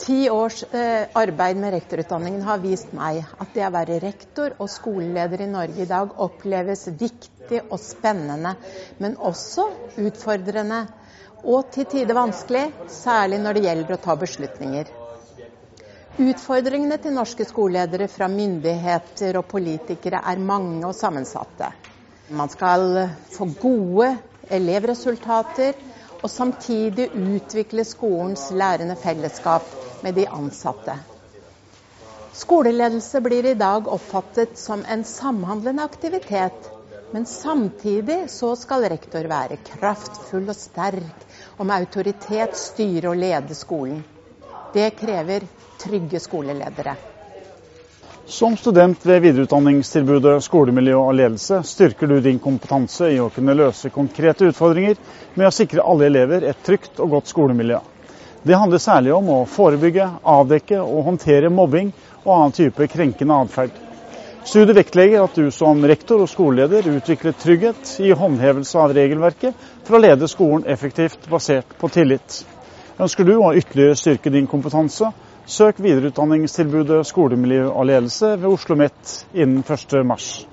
Ti års eh, arbeid med rektorutdanningen har vist meg at det å være rektor og skoleleder i Norge i dag oppleves viktig og spennende, men også utfordrende og til tider vanskelig, særlig når det gjelder å ta beslutninger. Utfordringene til norske skoleledere fra myndigheter og politikere er mange og sammensatte. Man skal få gode elevresultater og samtidig utvikle skolens lærende fellesskap med de ansatte. Skoleledelse blir i dag oppfattet som en samhandlende aktivitet, men samtidig så skal rektor være kraftfull og sterk, og med autoritet styre og lede skolen. Det krever trygge skoleledere. Som student ved videreutdanningstilbudet Skolemiljø og ledelse styrker du din kompetanse i å kunne løse konkrete utfordringer med å sikre alle elever et trygt og godt skolemiljø. Det handler særlig om å forebygge, avdekke og håndtere mobbing og annen type krenkende atferd. Studiet vektlegger at du som rektor og skoleleder utvikler trygghet i håndhevelse av regelverket for å lede skolen effektivt basert på tillit. Ønsker du å ytterligere styrke din kompetanse, Søk videreutdanningstilbudet Skolemiljø og ledelse ved Oslo OsloMet innen 1.3.